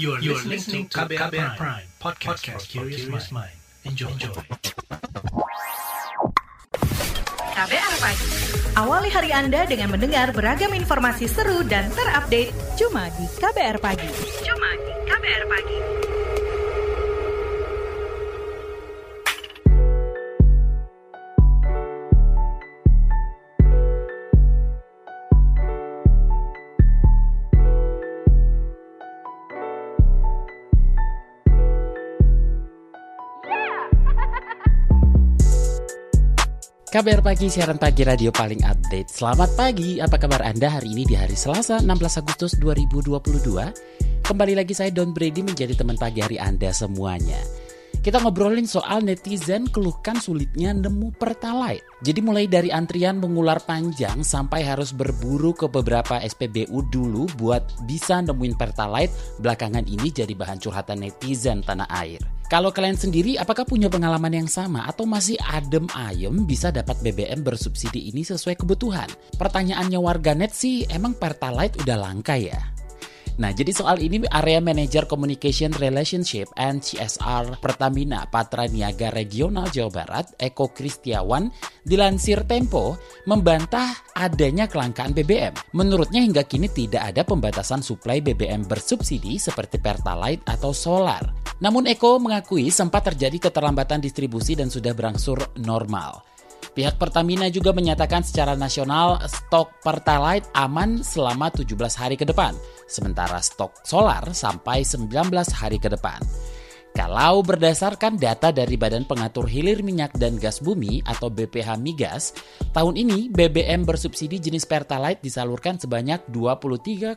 You are, you are listening to KBR, KBR Prime, Prime podcast, podcast for curious mind. Enjoy. Enjoy. KBR Pagi. Awali hari Anda dengan mendengar beragam informasi seru dan terupdate cuma di KBR Pagi. Cuma di KBR Pagi. KBR Pagi, siaran pagi radio paling update. Selamat pagi, apa kabar Anda hari ini di hari Selasa 16 Agustus 2022? Kembali lagi saya Don Brady menjadi teman pagi hari Anda semuanya. Kita ngobrolin soal netizen keluhkan sulitnya nemu pertalite. Jadi mulai dari antrian mengular panjang sampai harus berburu ke beberapa SPBU dulu buat bisa nemuin pertalite, belakangan ini jadi bahan curhatan netizen tanah air. Kalau kalian sendiri apakah punya pengalaman yang sama atau masih adem ayem bisa dapat BBM bersubsidi ini sesuai kebutuhan? Pertanyaannya warganet sih emang Pertalite udah langka ya? Nah, jadi soal ini Area Manager Communication Relationship and CSR Pertamina Patra Niaga Regional Jawa Barat, Eko Kristiawan, dilansir Tempo, membantah adanya kelangkaan BBM. Menurutnya hingga kini tidak ada pembatasan suplai BBM bersubsidi seperti Pertalite atau solar. Namun Eko mengakui sempat terjadi keterlambatan distribusi dan sudah berangsur normal. Pihak Pertamina juga menyatakan secara nasional stok Pertalite aman selama 17 hari ke depan, sementara stok solar sampai 19 hari ke depan. Kalau berdasarkan data dari Badan Pengatur Hilir Minyak dan Gas Bumi atau BPH Migas, tahun ini BBM bersubsidi jenis Pertalite disalurkan sebanyak 23,05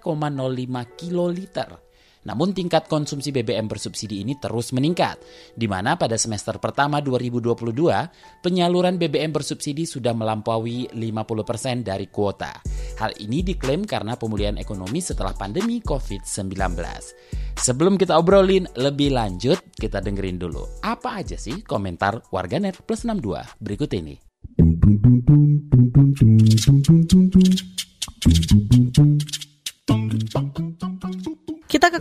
kiloliter. Namun tingkat konsumsi BBM bersubsidi ini terus meningkat, di mana pada semester pertama 2022, penyaluran BBM bersubsidi sudah melampaui 50% dari kuota. Hal ini diklaim karena pemulihan ekonomi setelah pandemi COVID-19. Sebelum kita obrolin lebih lanjut, kita dengerin dulu apa aja sih komentar warganet plus 62 berikut ini. Kita ke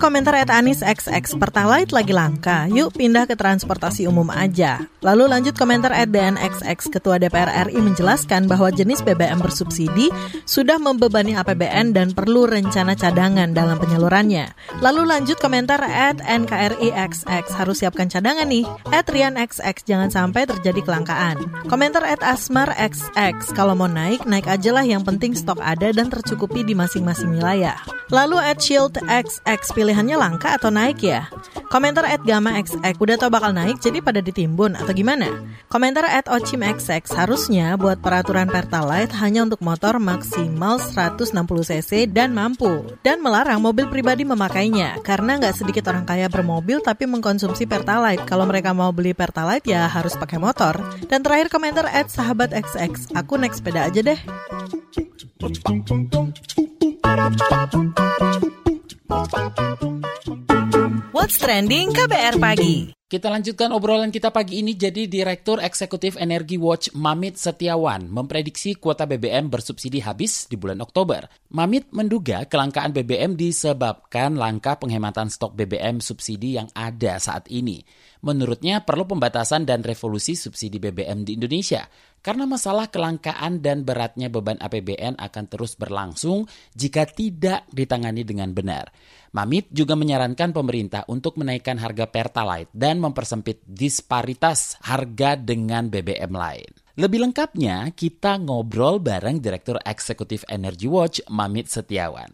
komentar at Anis XX Pertalite lagi langka, yuk pindah ke transportasi umum aja. Lalu lanjut komentar at DNXX Ketua DPR RI menjelaskan bahwa jenis BBM bersubsidi sudah membebani APBN dan perlu rencana cadangan dalam penyalurannya. Lalu lanjut komentar at NKRIXX harus siapkan cadangan nih. At Rian XX jangan sampai terjadi kelangkaan. Komentar at Asmar XX kalau mau naik, naik aja lah yang penting stok ada dan tercukupi di masing-masing wilayah. Lalu at Shield XX pilihannya langka atau naik ya? Komentar at Gamma XX udah tau bakal naik jadi pada ditimbun atau gimana? Komentar at Ochim XX harusnya buat peraturan Pertalite hanya untuk motor maksimal 160cc dan mampu dan melarang mobil pribadi memakainya karena nggak sedikit orang kaya bermobil tapi mengkonsumsi Pertalite. Kalau mereka mau beli Pertalite ya harus pakai motor. Dan terakhir komentar at sahabat XX, aku naik sepeda aja deh. What's Trending KBR Pagi kita lanjutkan obrolan kita pagi ini. Jadi Direktur Eksekutif Energi Watch Mamit Setiawan memprediksi kuota BBM bersubsidi habis di bulan Oktober. Mamit menduga kelangkaan BBM disebabkan langka penghematan stok BBM subsidi yang ada saat ini. Menurutnya perlu pembatasan dan revolusi subsidi BBM di Indonesia karena masalah kelangkaan dan beratnya beban APBN akan terus berlangsung jika tidak ditangani dengan benar. Mamit juga menyarankan pemerintah untuk menaikkan harga Pertalite dan mempersempit disparitas harga dengan BBM lain. Lebih lengkapnya, kita ngobrol bareng Direktur Eksekutif Energy Watch, Mamit Setiawan.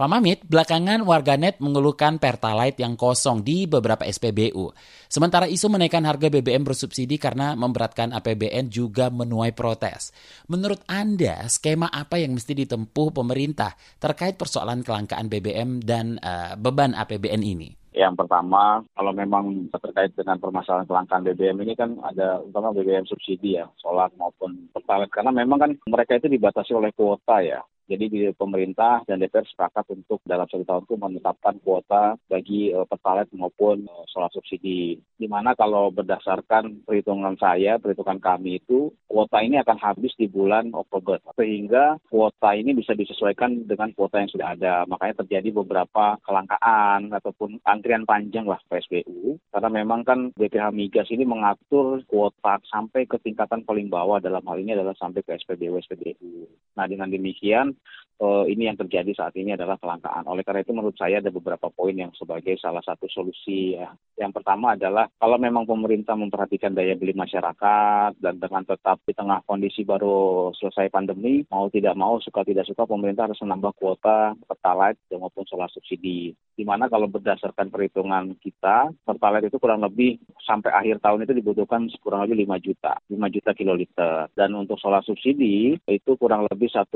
Pak Mamit, belakangan warganet mengeluhkan Pertalite yang kosong di beberapa SPBU. Sementara isu menaikkan harga BBM bersubsidi karena memberatkan APBN juga menuai protes. Menurut Anda, skema apa yang mesti ditempuh pemerintah terkait persoalan kelangkaan BBM dan uh, beban APBN ini? Yang pertama, kalau memang terkait dengan permasalahan kelangkaan BBM ini kan ada utama BBM subsidi ya, solar maupun pertalite. Karena memang kan mereka itu dibatasi oleh kuota ya Jadi di pemerintah dan DPR sepakat untuk dalam satu tahun itu menetapkan kuota bagi uh, pertalite maupun uh, solar subsidi. Di mana kalau berdasarkan perhitungan saya, perhitungan kami itu kuota ini akan habis di bulan Oktober. Sehingga kuota ini bisa disesuaikan dengan kuota yang sudah ada. Makanya terjadi beberapa kelangkaan ataupun antrian panjang lah PSBU. Karena memang kan BPH Migas ini mengatur kuota sampai ke tingkatan paling bawah dalam hal ini adalah sampai ke SPBU SPBU. Nah dengan demikian uh, ini yang terjadi saat ini adalah kelangkaan. Oleh karena itu menurut saya ada beberapa poin yang sebagai salah satu solusi ya. Yang pertama adalah kalau memang pemerintah memperhatikan daya beli masyarakat dan dengan tetap di tengah kondisi baru selesai pandemi, mau tidak mau suka tidak suka pemerintah harus menambah kuota pertalite maupun solar subsidi. Di mana kalau berdasarkan perhitungan kita, pertalite itu kurang lebih sampai akhir tahun itu dibutuhkan kurang lebih 5 juta, 5 juta kiloliter. Dan untuk solar subsidi itu kurang lebih 1,4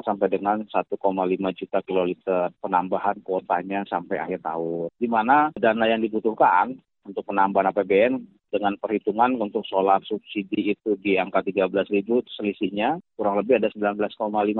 sampai dengan 1,5 juta kiloliter penambahan kuotanya sampai akhir tahun. Di mana dana yang dibutuhkan untuk penambahan APBN dengan perhitungan untuk solar subsidi itu di angka 13 ribu selisihnya kurang lebih ada 19,5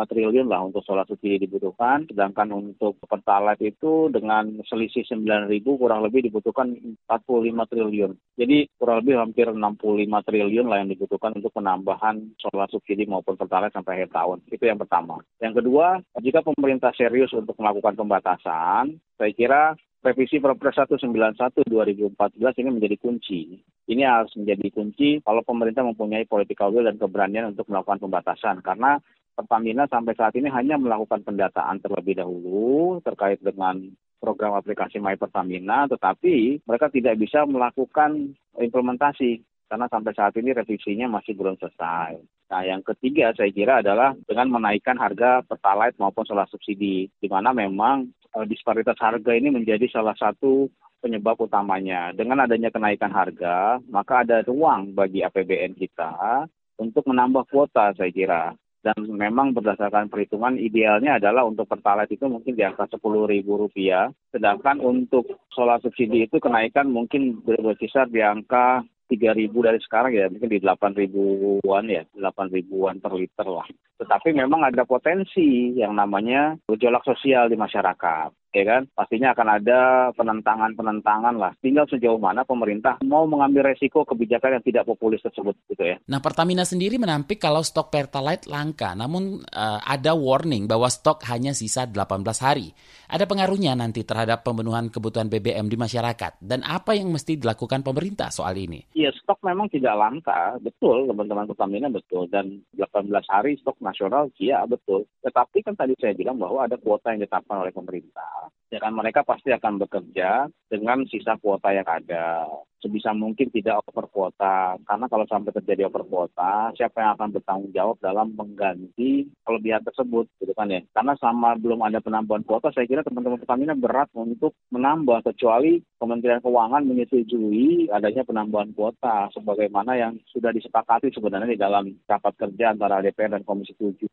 triliun lah untuk solar subsidi dibutuhkan. Sedangkan untuk pertalite itu dengan selisih 9 ribu kurang lebih dibutuhkan 45 triliun. Jadi kurang lebih hampir 65 triliun lah yang dibutuhkan untuk penambahan solar subsidi maupun pertalite sampai akhir tahun. Itu yang pertama. Yang kedua jika pemerintah serius untuk melakukan pembatasan saya kira revisi Perpres 191 2014 ini menjadi kunci. Ini harus menjadi kunci kalau pemerintah mempunyai political will dan keberanian untuk melakukan pembatasan. Karena Pertamina sampai saat ini hanya melakukan pendataan terlebih dahulu terkait dengan program aplikasi My Pertamina, tetapi mereka tidak bisa melakukan implementasi karena sampai saat ini revisinya masih belum selesai. Nah, yang ketiga saya kira adalah dengan menaikkan harga pertalite maupun solar subsidi, di mana memang disparitas harga ini menjadi salah satu penyebab utamanya. Dengan adanya kenaikan harga, maka ada ruang bagi APBN kita untuk menambah kuota saya kira. Dan memang berdasarkan perhitungan idealnya adalah untuk pertalite itu mungkin di angka sepuluh ribu rupiah. Sedangkan untuk solar subsidi itu kenaikan mungkin berkisar di angka tiga ribu dari sekarang ya mungkin di delapan ribuan ya delapan ribuan per liter lah. Tetapi memang ada potensi yang namanya gejolak sosial di masyarakat ya kan pastinya akan ada penentangan-penentangan lah tinggal sejauh mana pemerintah mau mengambil resiko kebijakan yang tidak populis tersebut gitu ya. Nah Pertamina sendiri menampik kalau stok Pertalite langka namun uh, ada warning bahwa stok hanya sisa 18 hari. Ada pengaruhnya nanti terhadap pemenuhan kebutuhan BBM di masyarakat dan apa yang mesti dilakukan pemerintah soal ini? Iya stok memang tidak langka betul teman-teman Pertamina betul dan 18 hari stok nasional iya betul. Tetapi kan tadi saya bilang bahwa ada kuota yang ditetapkan oleh pemerintah ya kan mereka pasti akan bekerja dengan sisa kuota yang ada sebisa mungkin tidak over kuota. Karena kalau sampai terjadi over kuota siapa yang akan bertanggung jawab dalam mengganti kelebihan tersebut gitu kan ya? Karena sama belum ada penambahan kuota saya kira teman-teman Pertamina berat untuk menambah kecuali Kementerian Keuangan menyetujui adanya penambahan kuota sebagaimana yang sudah disepakati sebenarnya di dalam rapat kerja antara DPR dan Komisi 7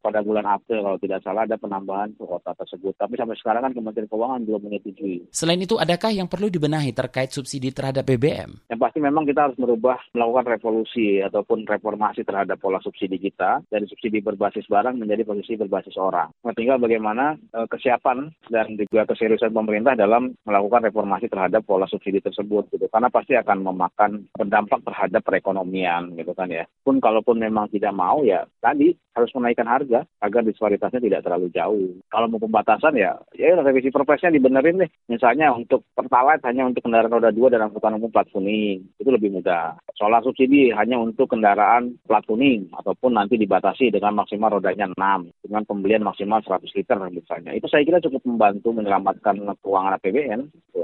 pada bulan April. Kalau tidak salah ada penambahan kuota tersebut. Tapi sampai sekarang kan Kementerian Keuangan belum menyetujui. Selain itu adakah yang perlu dibenahi terkait subsidi terhadap BBM? Yang pasti memang kita harus merubah, melakukan revolusi ataupun reformasi terhadap pola subsidi kita dari subsidi berbasis barang menjadi posisi berbasis orang. Nah, tinggal bagaimana e, kesiapan dan juga keseriusan pemerintah dalam melakukan reformasi terhadap pola subsidi tersebut gitu. Karena pasti akan memakan berdampak terhadap perekonomian gitu kan ya. Pun kalaupun memang tidak mau ya tadi harus menaikkan harga agar disparitasnya tidak terlalu jauh. Kalau mau pembatasan ya ya revisi perpresnya dibenerin deh. Misalnya untuk pertalite hanya untuk kendaraan roda dua dan angkutan umum plat kuning itu lebih mudah. Solar subsidi hanya untuk kendaraan plat kuning ataupun nanti dibatasi dengan maksimal rodanya 6 dengan pembelian maksimal 100 liter misalnya. Itu saya kira cukup membantu menyelamatkan keuangan APBN.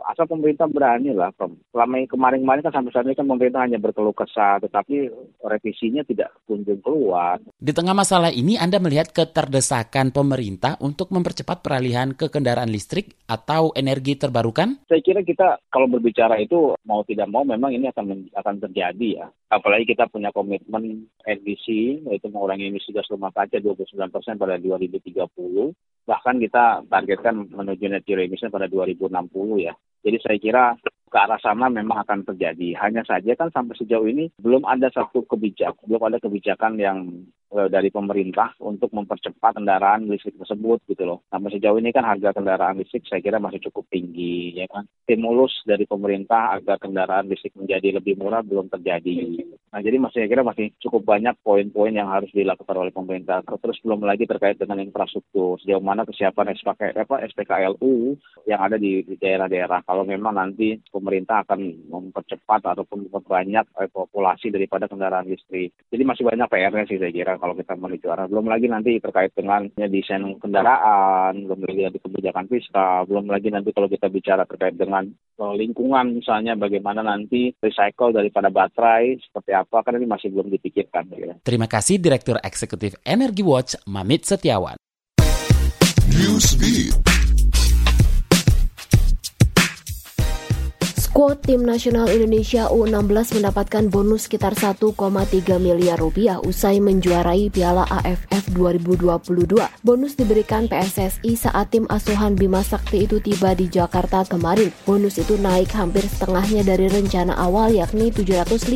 Asal pemerintah berani lah. Selama kemarin-kemarin kan sampai saat ini kan pemerintah hanya berkeluh kesah, tetapi revisinya tidak kunjung keluar. Di tengah masalah ini, Anda melihat keterdesakan pemerintah untuk mempercepat peralihan ke kendaraan listrik atau energi terbarukan? Saya kira kita kalau berbicara itu mau mau tidak mau memang ini akan akan terjadi ya. Apalagi kita punya komitmen NDC yaitu mengurangi emisi gas rumah kaca 29 persen pada 2030. Bahkan kita targetkan menuju net zero emission pada 2060 ya. Jadi saya kira ke arah sana memang akan terjadi. Hanya saja kan sampai sejauh ini belum ada satu kebijakan, belum ada kebijakan yang dari pemerintah untuk mempercepat kendaraan listrik tersebut gitu loh. Nah sejauh ini kan harga kendaraan listrik saya kira masih cukup tinggi ya kan. Stimulus dari pemerintah agar kendaraan listrik menjadi lebih murah belum terjadi. Nah jadi masih saya kira masih cukup banyak poin-poin yang harus dilakukan oleh pemerintah. Terus belum lagi terkait dengan infrastruktur sejauh mana kesiapan SPK, apa, SPKLU yang ada di daerah-daerah. Kalau memang nanti pemerintah akan mempercepat ataupun memperbanyak eh, populasi daripada kendaraan listrik. Jadi masih banyak PR-nya sih saya kira kalau kita menuju arah. Belum lagi nanti terkait dengan ya, desain kendaraan, belum lagi nanti kebijakan fiskal, belum lagi nanti kalau kita bicara terkait dengan eh, lingkungan misalnya bagaimana nanti recycle daripada baterai seperti apa kan ini masih belum dipikirkan. Ya. Terima kasih Direktur Eksekutif Energy Watch Mamit Setiawan. Newsbeat. Skuad Tim Nasional Indonesia U16 mendapatkan bonus sekitar 1,3 miliar rupiah usai menjuarai Piala AFF 2022. Bonus diberikan PSSI saat tim asuhan Bima Sakti itu tiba di Jakarta kemarin. Bonus itu naik hampir setengahnya dari rencana awal yakni 750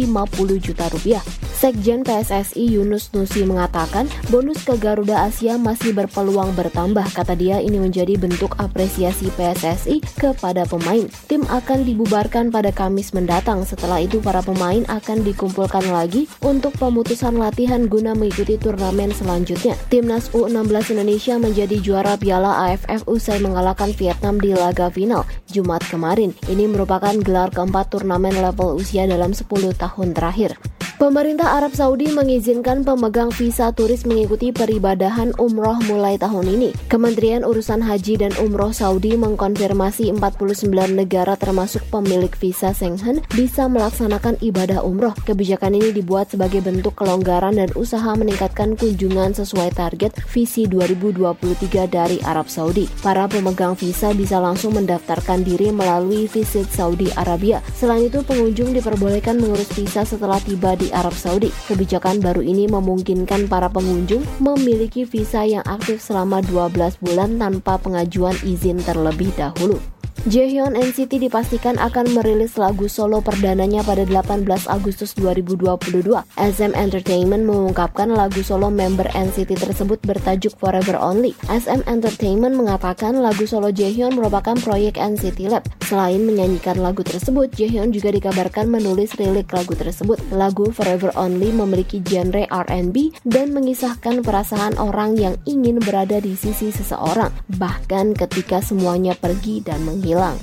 juta rupiah. Sekjen PSSI Yunus Nusi mengatakan bonus ke Garuda Asia masih berpeluang bertambah. Kata dia ini menjadi bentuk apresiasi PSSI kepada pemain. Tim akan dibubarkan pada Kamis mendatang. Setelah itu para pemain akan dikumpulkan lagi untuk pemutusan latihan guna mengikuti turnamen selanjutnya. Timnas U16 Indonesia menjadi juara Piala AFF usai mengalahkan Vietnam di laga final Jumat kemarin. Ini merupakan gelar keempat turnamen level usia dalam 10 tahun terakhir. Pemerintah Arab Saudi mengizinkan pemegang visa turis mengikuti peribadahan umroh mulai tahun ini. Kementerian Urusan Haji dan Umroh Saudi mengkonfirmasi 49 negara termasuk pemilik visa Schengen bisa melaksanakan ibadah umroh. Kebijakan ini dibuat sebagai bentuk kelonggaran dan usaha meningkatkan kunjungan sesuai target visi 2023 dari Arab Saudi. Para pemegang visa bisa langsung mendaftarkan diri melalui visit Saudi Arabia. Selain itu, pengunjung diperbolehkan mengurus visa setelah tiba di di Arab Saudi. Kebijakan baru ini memungkinkan para pengunjung memiliki visa yang aktif selama 12 bulan tanpa pengajuan izin terlebih dahulu. Jaehyun NCT dipastikan akan merilis lagu solo perdananya pada 18 Agustus 2022. SM Entertainment mengungkapkan lagu solo member NCT tersebut bertajuk Forever Only. SM Entertainment mengatakan lagu solo Jaehyun merupakan proyek NCT Lab. Selain menyanyikan lagu tersebut, Jaehyun juga dikabarkan menulis lirik lagu tersebut. Lagu Forever Only memiliki genre R&B dan mengisahkan perasaan orang yang ingin berada di sisi seseorang, bahkan ketika semuanya pergi dan menghilang hilang.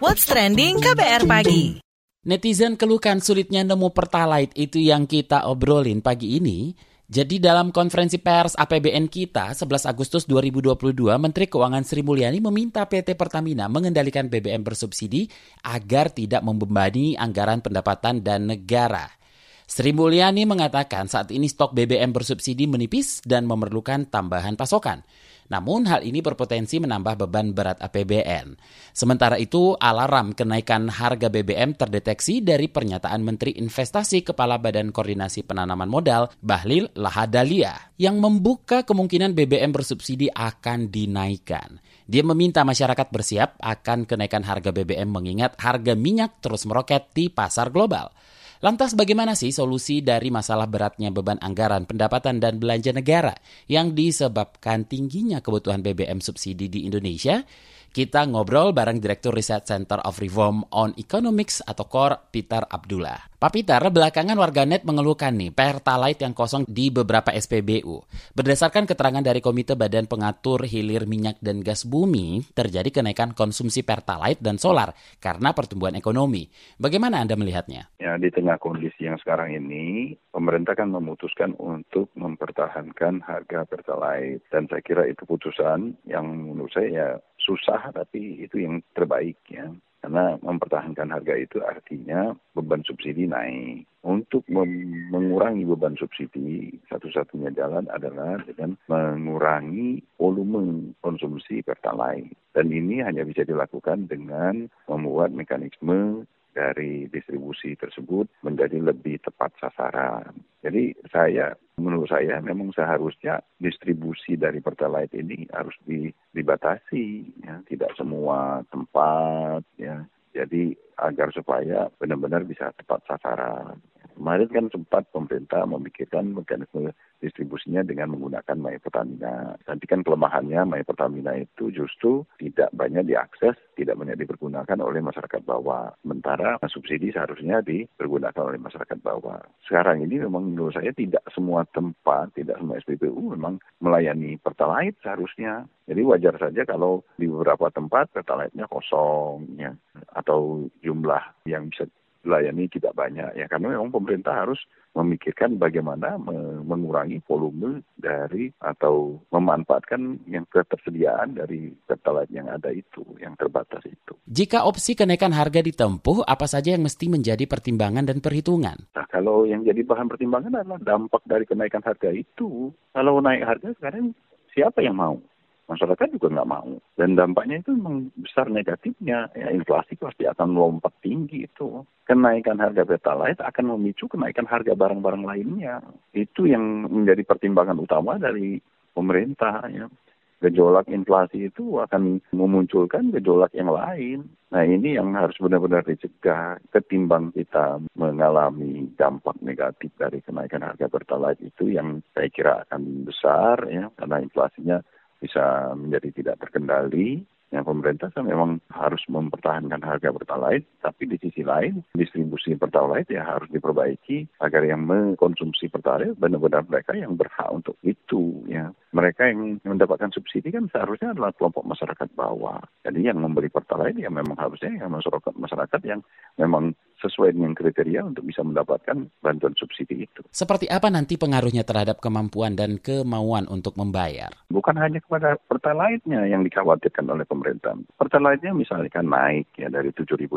What's trending KBR pagi? Netizen keluhkan sulitnya nemu pertalite itu yang kita obrolin pagi ini. Jadi dalam konferensi pers APBN kita 11 Agustus 2022, Menteri Keuangan Sri Mulyani meminta PT Pertamina mengendalikan BBM bersubsidi agar tidak membebani anggaran pendapatan dan negara. Sri Mulyani mengatakan saat ini stok BBM bersubsidi menipis dan memerlukan tambahan pasokan. Namun hal ini berpotensi menambah beban berat APBN. Sementara itu, alarm kenaikan harga BBM terdeteksi dari pernyataan Menteri Investasi Kepala Badan Koordinasi Penanaman Modal, Bahlil Lahadalia, yang membuka kemungkinan BBM bersubsidi akan dinaikkan. Dia meminta masyarakat bersiap akan kenaikan harga BBM mengingat harga minyak terus meroket di pasar global. Lantas bagaimana sih solusi dari masalah beratnya beban anggaran pendapatan dan belanja negara yang disebabkan tingginya kebutuhan BBM subsidi di Indonesia? Kita ngobrol bareng Direktur Research Center of Reform on Economics atau KOR, Peter Abdullah. Pak Peter, belakangan warganet mengeluhkan nih Pertalite yang kosong di beberapa SPBU. Berdasarkan keterangan dari Komite Badan Pengatur Hilir Minyak dan Gas Bumi, terjadi kenaikan konsumsi Pertalite dan solar karena pertumbuhan ekonomi. Bagaimana Anda melihatnya? Ya, di tengah kondisi yang sekarang ini, pemerintah kan memutuskan untuk mempertahankan harga Pertalite. Dan saya kira itu putusan yang menurut saya ya susah tapi itu yang terbaik ya. Karena mempertahankan harga itu artinya beban subsidi naik. Untuk mengurangi beban subsidi, satu-satunya jalan adalah dengan mengurangi volume konsumsi pertalite. Dan ini hanya bisa dilakukan dengan membuat mekanisme dari distribusi tersebut menjadi lebih tepat sasaran. Jadi saya, menurut saya memang seharusnya distribusi dari Pertalite ini harus di, dibatasi, ya. tidak semua tempat, ya Jadi agar supaya benar-benar bisa tepat sasaran. Kemarin kan sempat pemerintah memikirkan mekanisme distribusinya dengan menggunakan My Pertamina. Nanti kan kelemahannya My Pertamina itu justru tidak banyak diakses, tidak banyak dipergunakan oleh masyarakat bawah. Sementara subsidi seharusnya dipergunakan oleh masyarakat bawah. Sekarang ini memang menurut saya tidak semua tempat, tidak semua SPBU memang melayani Pertalite seharusnya. Jadi wajar saja kalau di beberapa tempat Pertalite-nya kosong ya, atau jumlah yang bisa layani tidak banyak ya karena memang pemerintah harus memikirkan bagaimana mengurangi volume dari atau memanfaatkan yang ketersediaan dari pertalite yang ada itu yang terbatas itu. Jika opsi kenaikan harga ditempuh, apa saja yang mesti menjadi pertimbangan dan perhitungan? Nah, kalau yang jadi bahan pertimbangan adalah dampak dari kenaikan harga itu. Kalau naik harga sekarang siapa yang mau? Masyarakat juga nggak mau. Dan dampaknya itu memang besar negatifnya. Ya, inflasi pasti akan melompat tinggi itu. Kenaikan harga pertalite akan memicu kenaikan harga barang-barang lainnya. Itu yang menjadi pertimbangan utama dari pemerintah. Ya. Gejolak inflasi itu akan memunculkan gejolak yang lain. Nah ini yang harus benar-benar dicegah ketimbang kita mengalami dampak negatif dari kenaikan harga pertalite itu yang saya kira akan besar ya karena inflasinya bisa menjadi tidak terkendali yang pemerintah kan memang harus mempertahankan harga pertalite, tapi di sisi lain distribusi pertalite ya harus diperbaiki agar yang mengkonsumsi pertalite benar-benar mereka yang berhak untuk itu ya. Mereka yang mendapatkan subsidi kan seharusnya adalah kelompok masyarakat bawah. Jadi yang membeli pertalite ya memang harusnya yang masyarakat masyarakat yang memang sesuai dengan kriteria untuk bisa mendapatkan bantuan subsidi itu. Seperti apa nanti pengaruhnya terhadap kemampuan dan kemauan untuk membayar? Bukan hanya kepada pertalite-nya yang dikhawatirkan oleh pemerintah. Pertalite-nya misalkan naik ya dari 7.500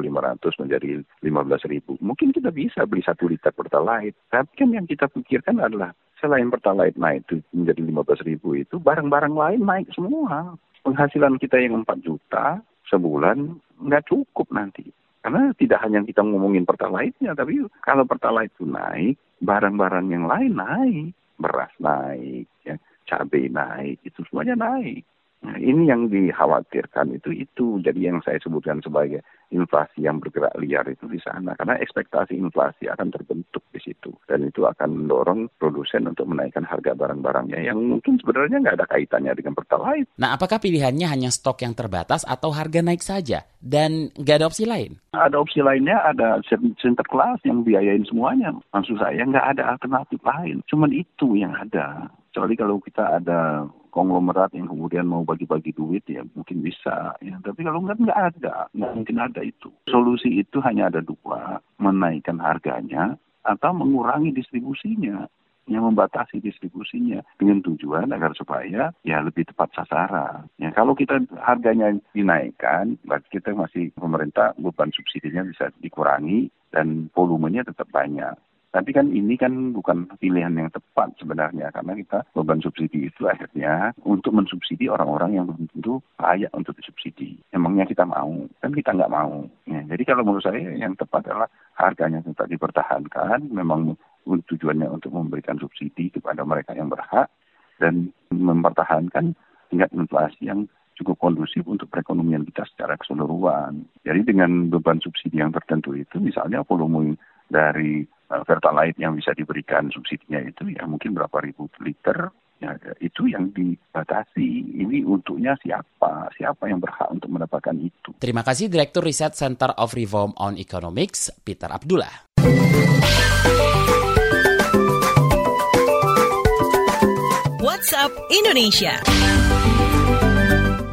menjadi 15.000. Mungkin kita bisa beli satu liter pertalite. Tapi kan yang kita pikirkan adalah selain pertalite naik itu menjadi 15.000 itu barang-barang lain naik semua. Penghasilan kita yang 4 juta sebulan nggak cukup nanti. Karena tidak hanya kita ngomongin pertalite-nya, tapi kalau pertalite itu naik, barang-barang yang lain naik. Beras naik, ya, cabai naik, itu semuanya naik. Nah, ini yang dikhawatirkan itu itu. Jadi yang saya sebutkan sebagai inflasi yang bergerak liar itu di sana. Karena ekspektasi inflasi akan terbentuk di situ. Dan itu akan mendorong produsen untuk menaikkan harga barang-barangnya yang mungkin sebenarnya nggak ada kaitannya dengan pertalite. Nah, apakah pilihannya hanya stok yang terbatas atau harga naik saja? Dan nggak ada opsi lain? Ada opsi lainnya, ada center class yang biayain semuanya. Maksud saya nggak ada alternatif lain. Cuman itu yang ada. Kecuali kalau kita ada konglomerat yang kemudian mau bagi-bagi duit ya mungkin bisa ya tapi kalau enggak nggak ada nggak mungkin ada itu solusi itu hanya ada dua menaikkan harganya atau mengurangi distribusinya yang membatasi distribusinya dengan tujuan agar supaya ya lebih tepat sasaran. Ya kalau kita harganya dinaikkan, berarti kita masih pemerintah beban subsidinya bisa dikurangi dan volumenya tetap banyak. Tapi kan ini kan bukan pilihan yang tepat sebenarnya karena kita beban subsidi itu akhirnya untuk mensubsidi orang-orang yang belum tentu layak untuk disubsidi. Emangnya kita mau? Kan kita nggak mau. Ya, jadi kalau menurut saya yang tepat adalah harganya tetap dipertahankan. Memang tujuannya untuk memberikan subsidi kepada mereka yang berhak dan mempertahankan tingkat inflasi yang cukup kondusif untuk perekonomian kita secara keseluruhan. Jadi dengan beban subsidi yang tertentu itu misalnya volume dari Pertalite yang bisa diberikan subsidinya itu ya mungkin berapa ribu liter ya, itu yang dibatasi. Ini untuknya siapa? Siapa yang berhak untuk mendapatkan itu? Terima kasih Direktur Riset Center of Reform on Economics, Peter Abdullah. WhatsApp Indonesia.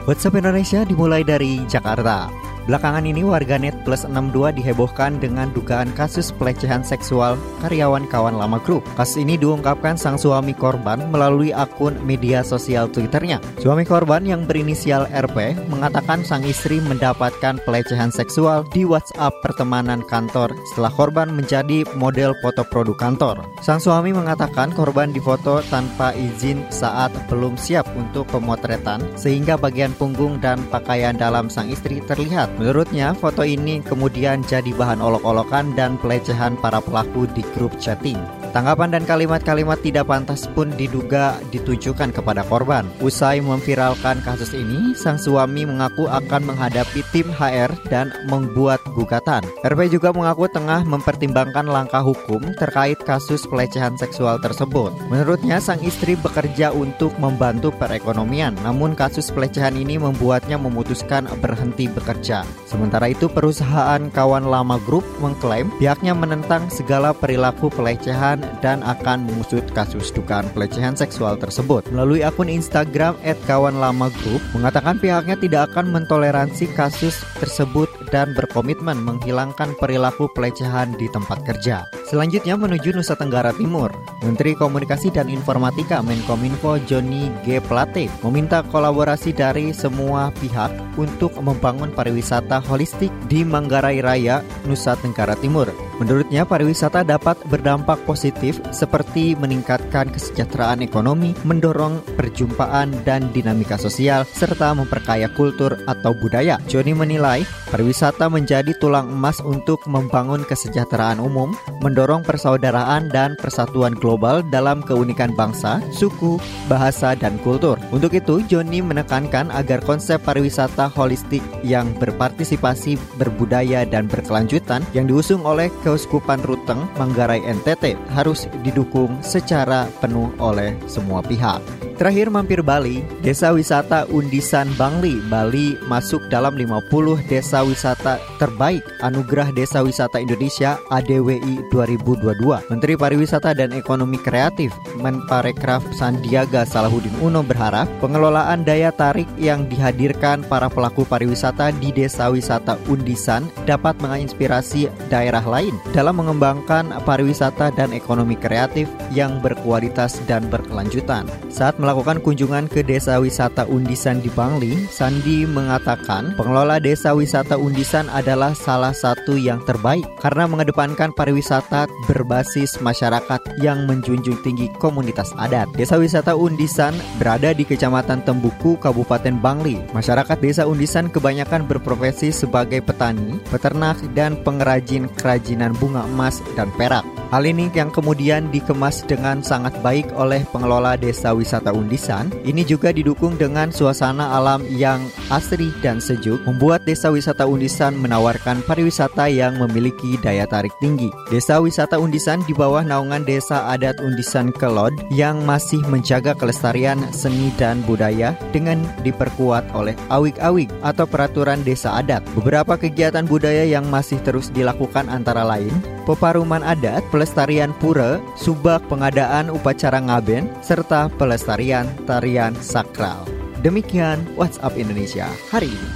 WhatsApp Indonesia dimulai dari Jakarta. Belakangan ini warganet plus 62 dihebohkan dengan dugaan kasus pelecehan seksual karyawan kawan lama grup. Kasus ini diungkapkan sang suami korban melalui akun media sosial Twitternya. Suami korban yang berinisial RP mengatakan sang istri mendapatkan pelecehan seksual di WhatsApp pertemanan kantor setelah korban menjadi model foto produk kantor. Sang suami mengatakan korban difoto tanpa izin saat belum siap untuk pemotretan sehingga bagian punggung dan pakaian dalam sang istri terlihat Menurutnya, foto ini kemudian jadi bahan olok-olokan dan pelecehan para pelaku di grup chatting. Tanggapan dan kalimat-kalimat tidak pantas pun diduga ditujukan kepada korban. Usai memviralkan kasus ini, sang suami mengaku akan menghadapi tim HR dan membuat gugatan. RP juga mengaku tengah mempertimbangkan langkah hukum terkait kasus pelecehan seksual tersebut. Menurutnya, sang istri bekerja untuk membantu perekonomian, namun kasus pelecehan ini membuatnya memutuskan berhenti bekerja. Sementara itu, perusahaan kawan lama grup mengklaim pihaknya menentang segala perilaku pelecehan dan akan mengusut kasus dugaan pelecehan seksual tersebut. Melalui akun Instagram @kawanlamagroup mengatakan pihaknya tidak akan mentoleransi kasus tersebut dan berkomitmen menghilangkan perilaku pelecehan di tempat kerja. Selanjutnya menuju Nusa Tenggara Timur. Menteri Komunikasi dan Informatika Menkominfo Joni G. Plate meminta kolaborasi dari semua pihak untuk membangun pariwisata holistik di Manggarai Raya, Nusa Tenggara Timur. Menurutnya, pariwisata dapat berdampak positif seperti meningkatkan kesejahteraan ekonomi, mendorong perjumpaan dan dinamika sosial, serta memperkaya kultur atau budaya. Joni menilai pariwisata menjadi tulang emas untuk membangun kesejahteraan umum, mendorong persaudaraan dan persatuan global dalam keunikan bangsa, suku, bahasa, dan kultur. Untuk itu, Joni menekankan agar konsep pariwisata holistik yang berpartisipasi, berbudaya, dan berkelanjutan yang diusung oleh Keuskupan Ruteng, Manggarai NTT harus didukung secara penuh oleh semua pihak. Terakhir mampir Bali, Desa Wisata Undisan Bangli, Bali masuk dalam 50 desa wisata terbaik Anugerah Desa Wisata Indonesia ADWI 2022. Menteri Pariwisata dan Ekonomi Kreatif Menparekraf Sandiaga Salahuddin Uno berharap pengelolaan daya tarik yang dihadirkan para pelaku pariwisata di Desa Wisata Undisan dapat menginspirasi daerah lain dalam mengembangkan pariwisata dan ekonomi kreatif yang berkualitas dan berkelanjutan. Saat melakukan kunjungan ke Desa Wisata Undisan di Bangli, Sandi mengatakan pengelola Desa Wisata Undisan adalah salah satu yang terbaik karena mengedepankan pariwisata berbasis masyarakat yang menjunjung tinggi komunitas adat. Desa Wisata Undisan berada di Kecamatan Tembuku, Kabupaten Bangli. Masyarakat Desa Undisan kebanyakan berprofesi sebagai petani, peternak, dan pengrajin kerajinan bunga emas dan perak. Hal ini yang kemudian dikemas dengan sangat baik oleh pengelola Desa Wisata Undisan. Ini juga didukung dengan suasana alam yang asri dan sejuk, membuat Desa Wisata Undisan menawarkan pariwisata yang memiliki daya tarik tinggi. Desa Wisata Undisan di bawah naungan Desa Adat Undisan Kelod yang masih menjaga kelestarian seni dan budaya dengan diperkuat oleh awik-awik atau peraturan desa adat. Beberapa kegiatan budaya yang masih terus dilakukan antara lain peparuman adat, pelestarian pura, subak pengadaan upacara ngaben, serta pelestarian tarian sakral. Demikian WhatsApp Indonesia hari ini.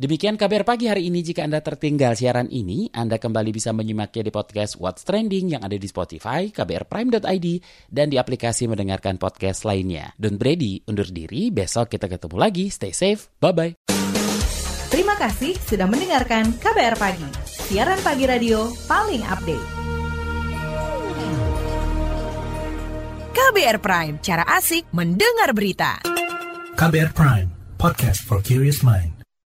Demikian kabar pagi hari ini. Jika Anda tertinggal siaran ini, Anda kembali bisa menyimaknya di podcast What's Trending yang ada di Spotify, kbrprime.id, dan di aplikasi mendengarkan podcast lainnya. Don Brady undur diri, besok kita ketemu lagi. Stay safe, bye-bye. Terima kasih sudah mendengarkan KBR Pagi, siaran pagi radio paling update. KBR Prime, cara asik mendengar berita. KBR Prime, podcast for curious mind.